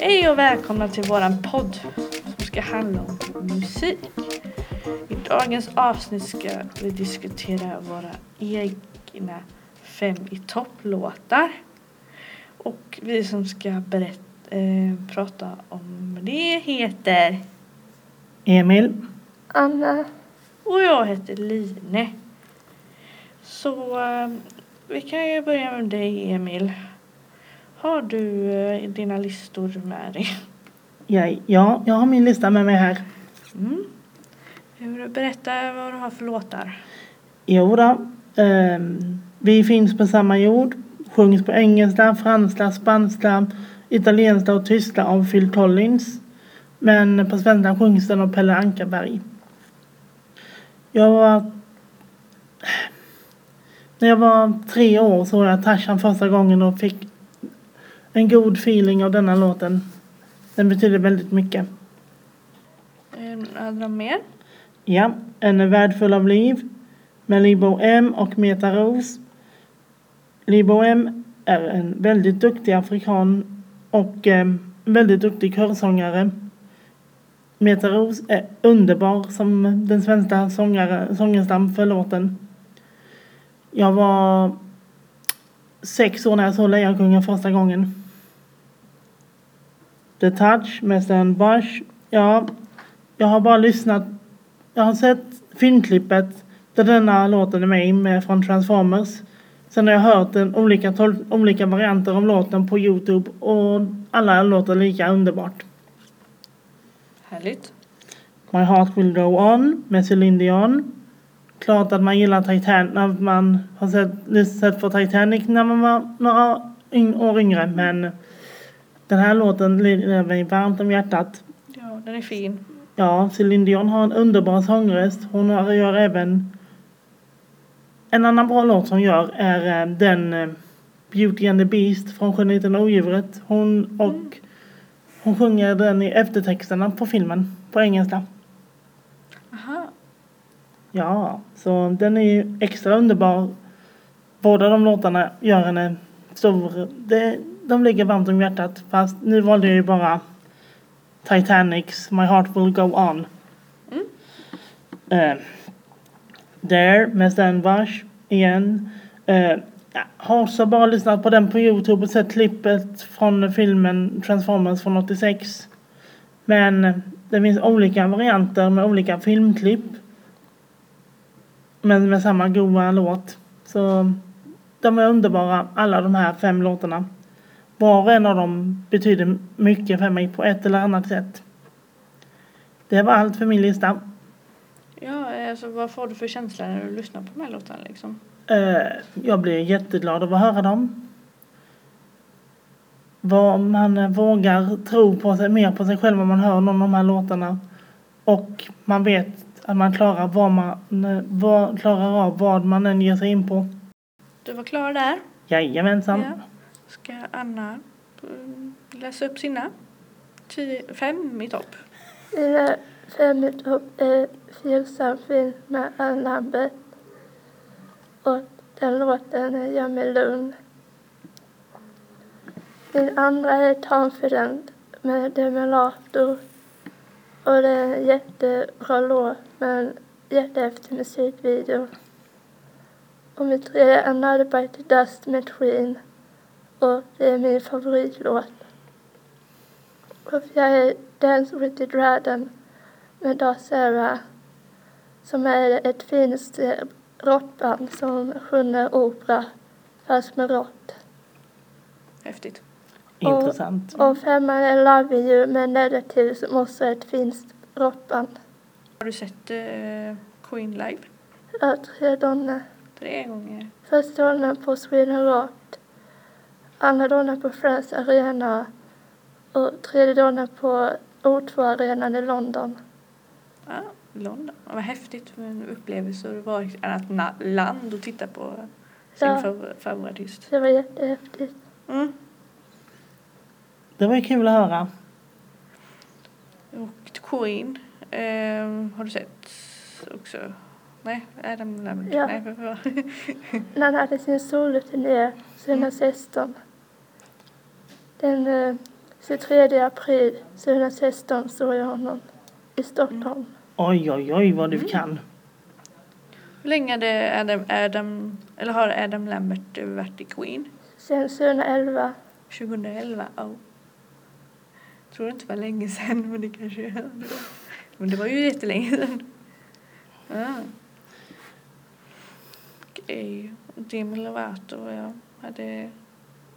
Hej och välkomna till våran podd som ska handla om musik. I dagens avsnitt ska vi diskutera våra egna fem i topplåtar. Och vi som ska berätta, eh, prata om det heter Emil. Anna, och jag heter Line. Så eh, vi kan ju börja med dig Emil. Har du eh, dina listor med dig? Ja, ja, jag har min lista med mig här. Mm. Vill du berätta vad du har för låtar? Jo då. ehm, vi finns på samma jord. Sjungs på engelska, franska, spanska, italienska och tyska av Phil Collins. Men på svenska sjungs den av Pelle Ankarberg. Jag var... När jag var tre år såg jag Tarzan första gången och fick en god feeling av denna låten. Den betyder väldigt mycket. Eh, Är det någon mer? Ja, En värld full av liv med Libo M och Meta Rose. Libo M är en väldigt duktig afrikan och eh, väldigt duktig körsångare. Meta Rose är underbar som den svenska sångare, sångerskan för låten. Jag var sex år när jag såg Lejonkungen första gången. The Touch med Stan Bush. Ja, jag har bara lyssnat jag har sett filmklippet där denna låten är med med från Transformers. Sen har jag hört en olika, olika varianter av låten på Youtube och alla låter lika underbart. Härligt. My Heart Will Go On med Celine Dion. Klart att man gillar Titanic när man har sett, sett på Titanic när man var några år yngre men den här låten ligger mig varmt om hjärtat. Ja, den är fin. Ja, Celine Dion har en underbar sångröst. Hon har, gör även... En annan bra låt hon gör är eh, den eh, Beauty and the Beast från Skönheten och odjuret. Hon och hon sjunger den i eftertexterna på filmen på engelska. Aha. Ja, så den är ju extra underbar. Båda de låtarna gör henne stor. Det, de ligger varmt om hjärtat. Fast nu valde jag ju bara Titanics My Heart Will Go On. Mm. Eh, There med Stan Bush igen. Eh, jag har så bara lyssnat på den på Youtube och sett klippet från filmen Transformers från 86. Men eh, det finns olika varianter med olika filmklipp. Men med samma goda låt. Så de är underbara, alla de här fem låtarna. Var och en av dem betyder mycket för mig på ett eller annat sätt. Det var allt för min lista. Ja, alltså vad får du för känsla när du lyssnar på de här låtarna liksom? Eh, jag blir jätteglad av att höra dem. Vad man eh, vågar tro på sig, mer på sig själv om man hör någon av de här låtarna. Och man vet att man klarar, vad man, eh, vad, klarar av vad man än ger sig in på. Du var klar där. Jajamensan. Ja. Ska Anna mm, läsa upp sina? Tio, fem i topp. mina fem i topp är Fearsome film med Ann Lambert. Och den låten gör mig lugn. Min andra är Confident med Demi Lovato. Och det är en jättebra låt med en jättehäftig musikvideo. Och min tredje är Another Bite the Dust med Queen. Och det är min favoritlåt. Och fjärde är Dance with the Dragon med Darcera som är ett finskt rockband som sjunger opera fast med rock. Häftigt. Intressant. Och femman är Love You med Negative som också är ett finskt rockband. Har du sett eh, Queen live? Jag har tre donner. Tre gånger. Första donnern på Sweden Rock, andra donnern på Friends Arena och tredje donnern på O2-arenan i London. Ja, London. Vad häftigt med en upplevelse att vara i ett annat na- land och titta på sin Ja. fav- favoritartist. Det var jättehäftigt. Mm. Det var ju kul att höra. Och Queen eh, har du sett också? Nej, Adam Lambert. Ja. Nej, för, för. när han hade sin soloturné 2016. Den eh, 23 april 2016 såg jag honom i Stockholm. Oj, oj, oj vad du kan. Hur länge hade Adam, Adam, eller har Adam Lambert varit i Queen? Sen 2011. 2011? Oh. Jag tror det inte var länge sedan, men det kanske är. Men det var ju jättelänge sedan. Ah. Okej. Demi Lovato, ja. Hade,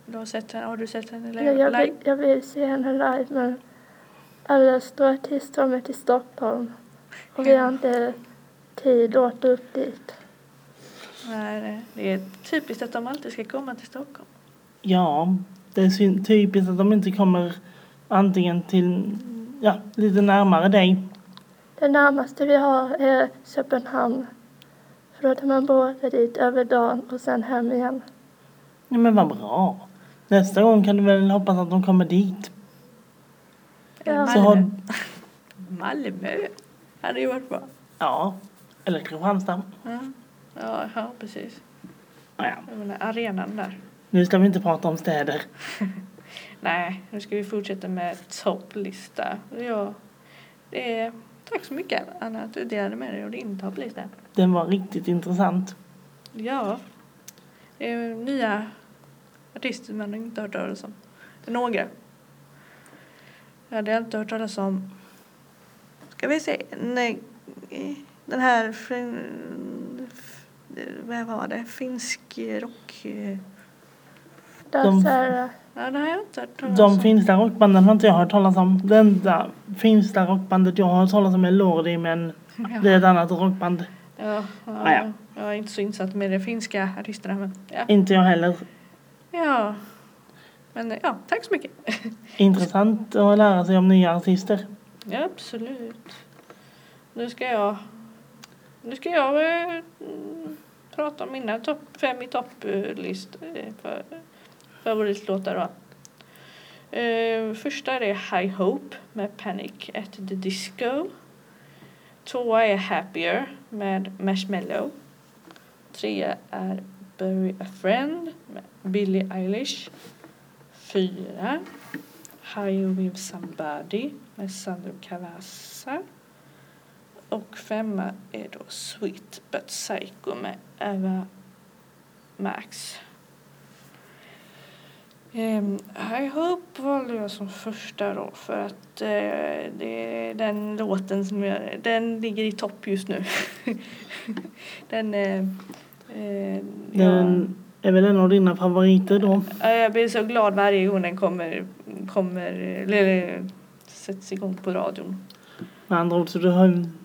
du har, sett henne, har du sett henne Jag, jag, live? vill, jag vill se henne live men alla stora artister har till Stockholm. Och vi har inte tid att åka upp dit. Nej, det- är typiskt att de alltid ska komma till Stockholm. Ja, det är typiskt att de inte kommer antingen till, ja, lite närmare dig. Det närmaste vi har är Köpenhamn. För då tar man båten dit över dagen och sen hem igen. Ja, men vad bra. Nästa gång kan du väl hoppas att de kommer dit. Ja. Så har, Malmö hade ju varit bra. ja, eller Kristianstad. Ja, ja, ja precis. Ja, ja. Jag menar, arenan där. Nu ska vi inte prata om städer. Nej, nu ska vi fortsätta med topplista. Ja, det är, tack så mycket Anna att du delade med dig av din topplista. Den var riktigt intressant. Ja, det är nya artister man inte hört talas om. Det är några. Jag hade inte hört talas om, ska vi se, nej, den här, vad var det, finsk rock... Där De- så här, Ja, det har jag inte hört talas De om. finska rockbanden har inte jag hört talas om. Det enda finska rockbandet jag har hört talas om är Lordi men det är ett annat rockband. Ja, ja, Ah, ja. Jag är inte så insatt med de finska artisterna men ja. Inte jag heller. Ja. Men ja, tack så mycket. Intressant att lära sig om nya artister. Ja, absolut. Nu ska jag nu ska jag eh, prata om mina topp fem i topplistor eh, för favoritlåtar då. Eh, första är High Hope med Panic at the Disco. Tvåa är Happier med Marshmallow. Trea är Bury a Friend med Billie Eilish. Fyra High with Somebody med Sandro Cavazza. Och femma är då Sweet But Psycho med Eva Max. Um, I Hope valde jag som första då för att eh, det är den låten som jag, den ligger i topp just nu. den, ja. Den är väl en av dina favoriter då. Ja, Jag blir så glad varje gång den kommer, kommer eller sätts igång på radion. Med andra ord så du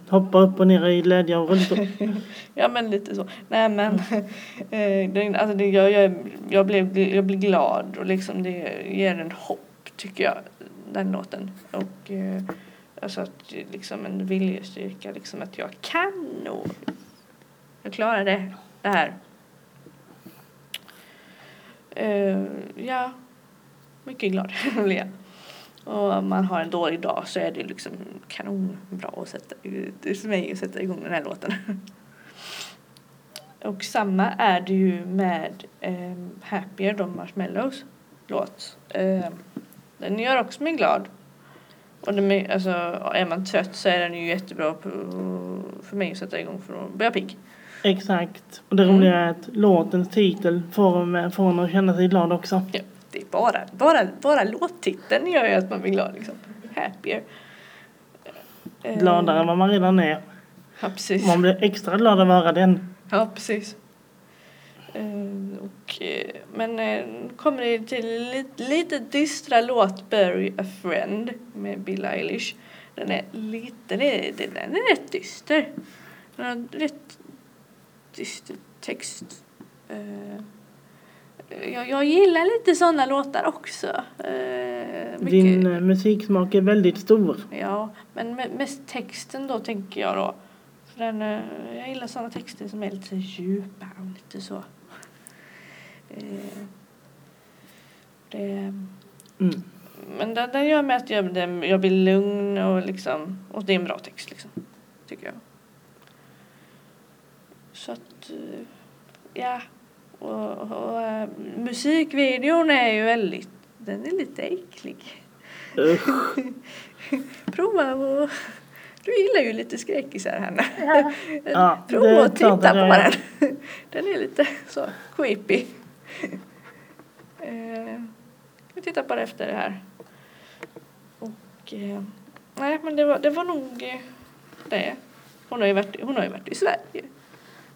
hoppar upp och ner i glädje och rullstol. Ja men lite så. Nej men eh, alltså det, jag, jag, jag, blev, jag blir glad och liksom det ger en hopp tycker jag den låten. Och eh, alltså att liksom en viljestyrka liksom att jag kan nog. Jag klarar det, det här. Eh, ja, mycket glad blir jag. Och man har en dålig dag så är det liksom kanonbra att sätta, för mig att sätta igång den här låten. Och samma är det ju med um, Happier, de Marshmallows låt. Ehm, den gör också mig glad. Och den är, alltså, är man trött så är den ju jättebra på, för mig att sätta igång för att bli pigg. Exakt. Och det Mm. roliga är att låtens titel får får en att känna sig glad också. Ja, det bara, bara, bara låttiteln gör ju att man blir glad liksom. Happier. Ehm, Gladare än vad man redan är. Ja, precis. Man blir extra glad av att höra den. Ja, precis. Eh, och, eh, men eh, kommer det till lite, lite dystra låt Bury a Friend med Bill Eilish. Den är lite, den är, den är rätt dyster. Den har rätt dyster text. Jag, jag gillar lite sådana låtar också. Eh, mycket- Din eh, musiksmak är väldigt stor. Ja, men me- mest texten då tänker jag då. För den, eh, jag gillar sådana texter som är lite djupa och lite så. Eh, det, Mm. men den, den gör mig att jag, den, jag blir lugn och liksom, och det är en bra text liksom. Tycker jag. eh, ja, och, och eh, musikvideon är ju väldigt, den är lite äcklig. Usch. Prova och du gillar ju lite skräckisar Hanna. Ja. Ja, Prova att titta på den. Den är lite så creepy. Eh, vi tittar på det efter det här. Och eh, nej men det var, det var nog eh, det. Hon har, ju varit, hon har ju varit i Sverige.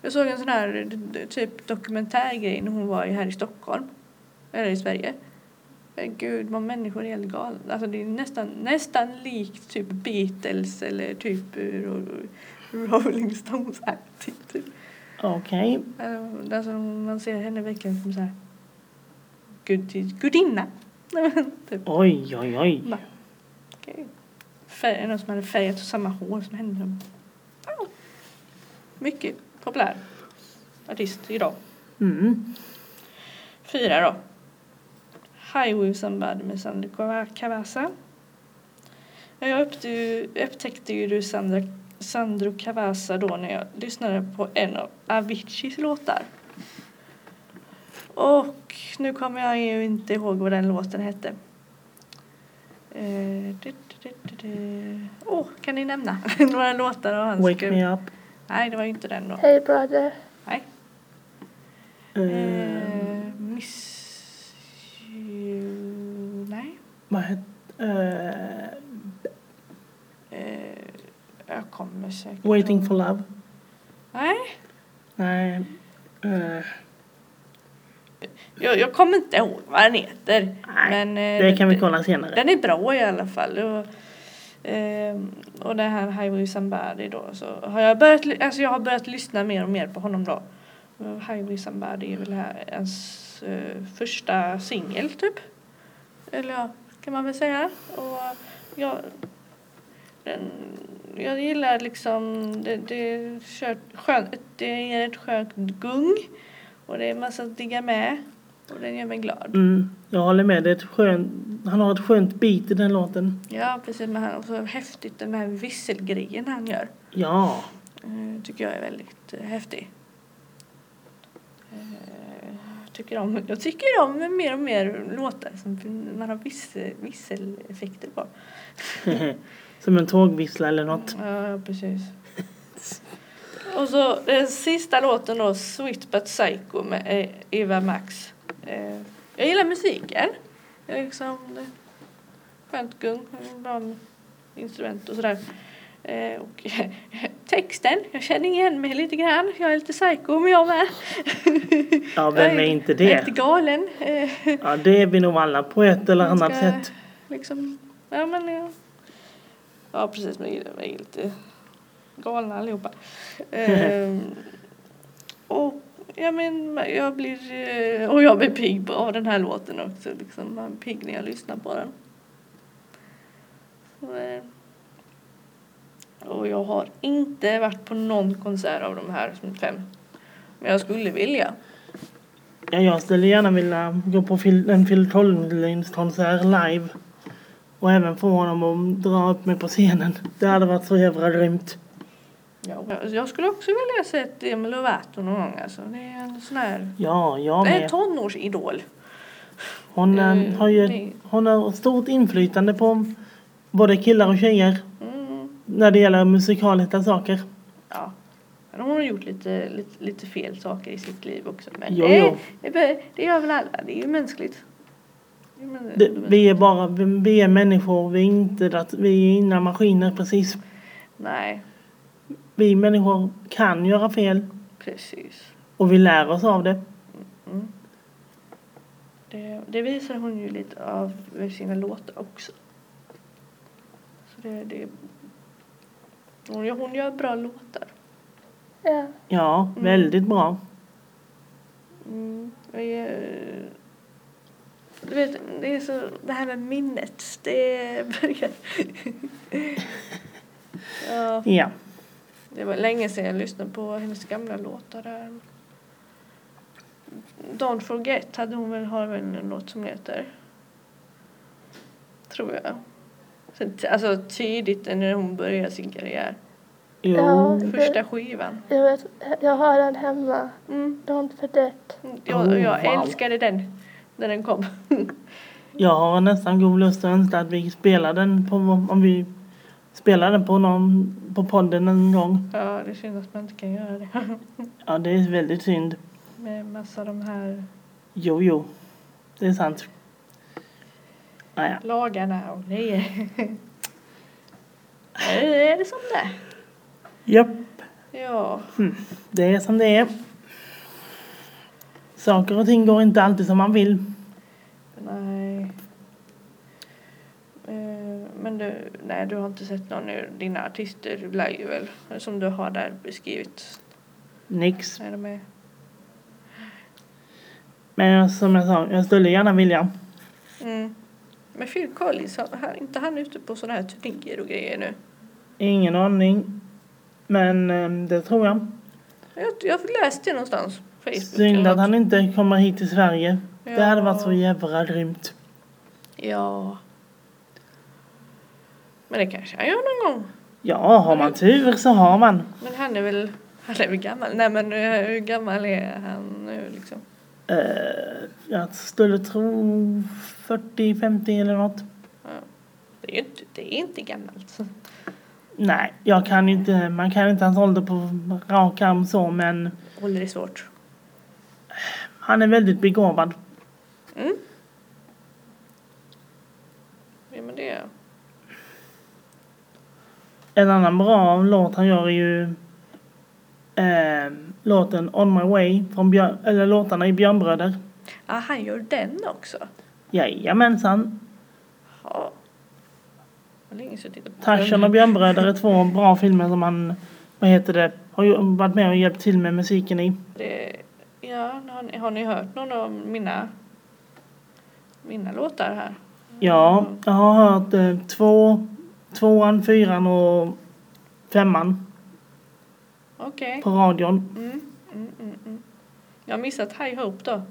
Jag såg en sån här typ dokumentärgrej när hon var här i Stockholm. Eller i Sverige. Men gud vad människor är helt galna. Alltså det är nästan, nästan likt typ Beatles eller typ eh, Ro- Rolling Stones aktigt. Typ. Okej. Eh, Alltså man ser henne verkligen som så här gud, gudinna. Typ. Oj, oj, oj. Bara, okej. Färg, någon som hade färgat samma hår som henne. Mycket populär artist idag. Mm. Fyra då. Highway Somebody med Sandro Kava- Cavazza. Jag upptäckte ju, du Sandra, Sandro Cavazza då när jag lyssnade på en av Aviciis låtar. Och nu kommer jag ju inte ihåg vad den låten hette. Eh, du- du- du- du- du. Åh, kan ni nämna några låtar av hans? Wake me up. Nej, det var ju inte den då. Hey brother. Nej. Eh, Eh, miss you... Nej. vad hette... Eh, Eh, jag kommer säkert... waiting for love. Nej. Nej. Eh, Jag, jag kommer inte ihåg vad den heter. Nej, men, eh, det kan vi kolla senare. Den är bra i alla fall. Och, ehm, och det här Highway Somebody då. Så har jag, börjat, alltså jag har börjat lyssna mer och mer på honom då. Highway Somebody är väl här ens eh, första singel typ. Eller ja, kan man väl säga. Och jag, den, jag gillar liksom, det, det, kört, skön, det ger ett skönt gung. Och det är massa att digga med. Och den gör mig glad. Mm, jag håller med. Det är ett skönt, han har ett skönt beat i den låten. Ja, precis. Men han, och så häftigt den här visselgrejen han gör. Ja. Eh, tycker jag är väldigt eh, häftig. Eh, tycker om, jag tycker om mer och mer låtar som man har vissel, visseleffekter på. Som en tågvissla eller något. Ja, precis. Och så den sista låten då, Sweet But Psycho med Eva Max. Eh, jag gillar musiken. Det är liksom det skönt gung, bra instrument och sådär. Eh, och texten, jag känner igen mig lite grann. Jag är lite psycho men jag med. Ja, vem Jag är inte Jag är det? lite galen. Ja, det är vi nog alla på ett eller man annat ska sätt. Liksom, ja men ja. Ja precis, men vi är lite galna allihopa. Ehm, och ja men jag blir, eh, och jag blir pigg av den här låten också. Liksom, man är pigg när jag lyssnar på den. Så, eh, och jag har inte varit på någon konsert av de här som fem. Men jag skulle vilja. Ja, jag skulle gärna vilja gå på Phil, en Phil Collins konsert live. Och även få honom att dra upp mig på scenen. Det hade varit så jävla grymt. Ja. Jag skulle också vilja se ett Demi Lovato någon gång. Alltså. Det är en sån här Ja, jag det är med. tonårsidol. Hon eh, Eh, har ju det- hon har stort inflytande på både killar och tjejer Mm. när det gäller musikaliska saker. Ja. Men hon har gjort lite, lite, lite fel saker i sitt liv också. Men Jo, det, jo. Det, gör väl alla. Det är ju mänskligt. Det är men- Det, vi är bara vi, är människor, vi är inte vi är inga maskiner precis. Nej, Vi människor kan göra fel precis. och vi lär oss av det. Mm. Det, det visar hon ju lite av sina låtar också. Så det, det, hon, gör- hon gör bra låtar. Ja. Ja, Mm. väldigt bra. Mm. Jag är, du vet, det är så det här med minnet. Det börjar... ja, Ja. Det var länge sedan jag lyssnade på hennes gamla låtar. Där. Don't forget hade hon väl, har väl en låt som heter. Tror jag. Alltså tidigt när hon började sin karriär. Jo. Ja. Första skivan. Jag, vet, jag har den hemma. Mm. Don't forget. Jag, Oh, jag wow. älskade den när den kom. Jag har nästan god lust att önska att vi spelar den på, om vi spelar den på någon, på podden en gång. Ja, det är synd att man inte kan göra det. Ja, det är väldigt synd. Med massa de här Jo, jo. Det är sant. Naja. lagarna och grejer. Nu är det som det. Japp, Ja, det är som det är. Saker och ting går inte alltid som man vill. nej. Eh, Men du, nej, du har inte sett någon av dina artister live väl? Som du har där beskrivit. Nix. Är med? Men som jag sa, jag skulle gärna vilja. Mm. Men Phil Collins, är inte han ute på sådana här turnéer och grejer nu? Ingen aning. Men eh, det tror jag. Jag, jag har läst det någonstans. Facebook Synd att han inte kommer hit till Sverige. Det hade varit så Ja. jävla grymt. Ja. Men det kanske han gör någon gång. Ja, har man tur så har man. Men han är väl, han är väl gammal? Nej men eh, hur gammal är han nu liksom? Eh, jag skulle tro 40-50 eller något. Det är inte, det är inte gammalt. Nej, jag kan inte, man kan inte hans ålder på rak arm så men Ålder är svårt. han är väldigt begåvad. Mm. Ja men det är En annan bra låt han gör är ju eh, låten On My Way från Björn, eller låtarna i Björnbröder. Ja, han gör den också. Jajamensan. Ja. Länge Tarzan och Björnbröder är två bra filmer som han, vad heter det, har varit med och hjälpt till med musiken i. Det, ja, har ni, har ni hört någon av mina, mina låtar här? Ja, jag har hört eh, två, tvåan, fyran och femman Okej. på radion. Mm, mm, mm, mm. Jag har missat High Hope då.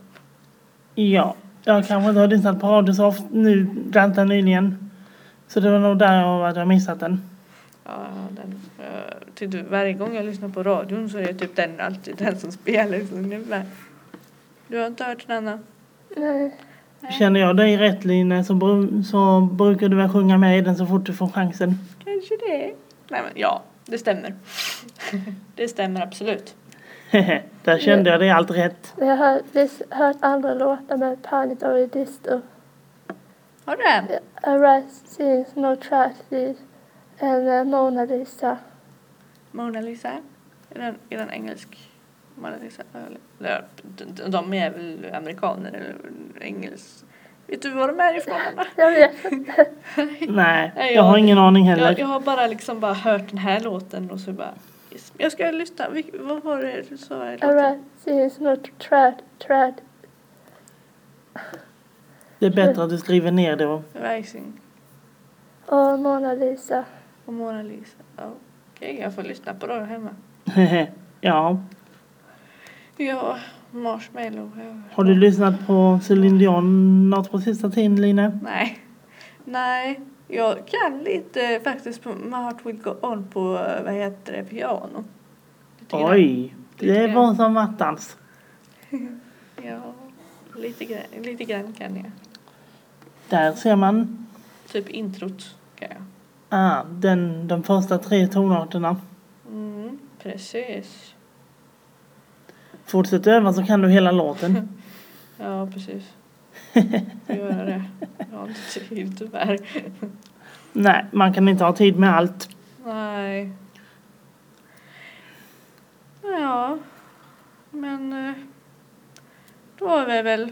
Ja, jag kanske inte har lyssnat på radio så ofta nu, ganska nyligen. Så det var nog där jag har att jag missat den. Ja, den, uh, till, varje gång jag lyssnar på radion så är det typ den, alltid den som spelar. Så nu bara, du har inte hört den Anna? Nej. Känner jag dig rätt Line så, bru- så brukar du väl sjunga med i den så fort du får chansen. Kanske det. Nej men ja, det stämmer. det stämmer absolut. där kände jag dig allt rätt. Jag har hört andra låtar med Planet of the Disco. Har du den? Arise Sings No Tragedy. En eh, Mona Lisa. Mona Lisa? Är den, är den engelsk? Mona Lisa? Eller, eller, de, de är väl amerikaner eller engelsk? Vet du var de är ifrån Anna? Jag vet inte. Nej, Nej, jag har jag- ingen aning Jag, heller. jag har bara liksom bara hört den här låten och så bara. Jag ska lyssna. Vad var det du sa? Trad. Trad. Det är bättre att du skriver ner det. Rising Och Mona Lisa. och Mona Lisa. Okej, jag får lyssna på det hemma. ja. Ja, Marshmallow. Har du lyssnat på Céline Dion något på sista tiden Line? Nej. Nej, jag kan lite faktiskt på My Heart Will Go On på, vad heter det, piano. Oj, det var som attans. Ja, lite grann, lite grann kan jag. Där ser man Typ introt kan jag. ah, den, de första tre tonarterna. Mm, precis. Fortsätt öva så kan du hela låten. Ja, precis. Göra det. Jag har inte tid tyvärr. Nej, man kan inte ha tid med allt. Nej. Ja, men eh, då är vi väl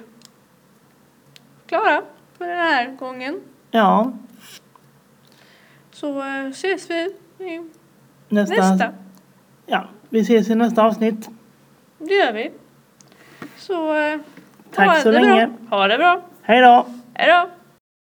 klara för den här gången. Ja, Så eh, ses vi i nästa. nästa. Ja, vi ses i nästa avsnitt. Det gör vi. Så eh, Tack så länge. Bra. Ha det bra. Hej då! Hej då.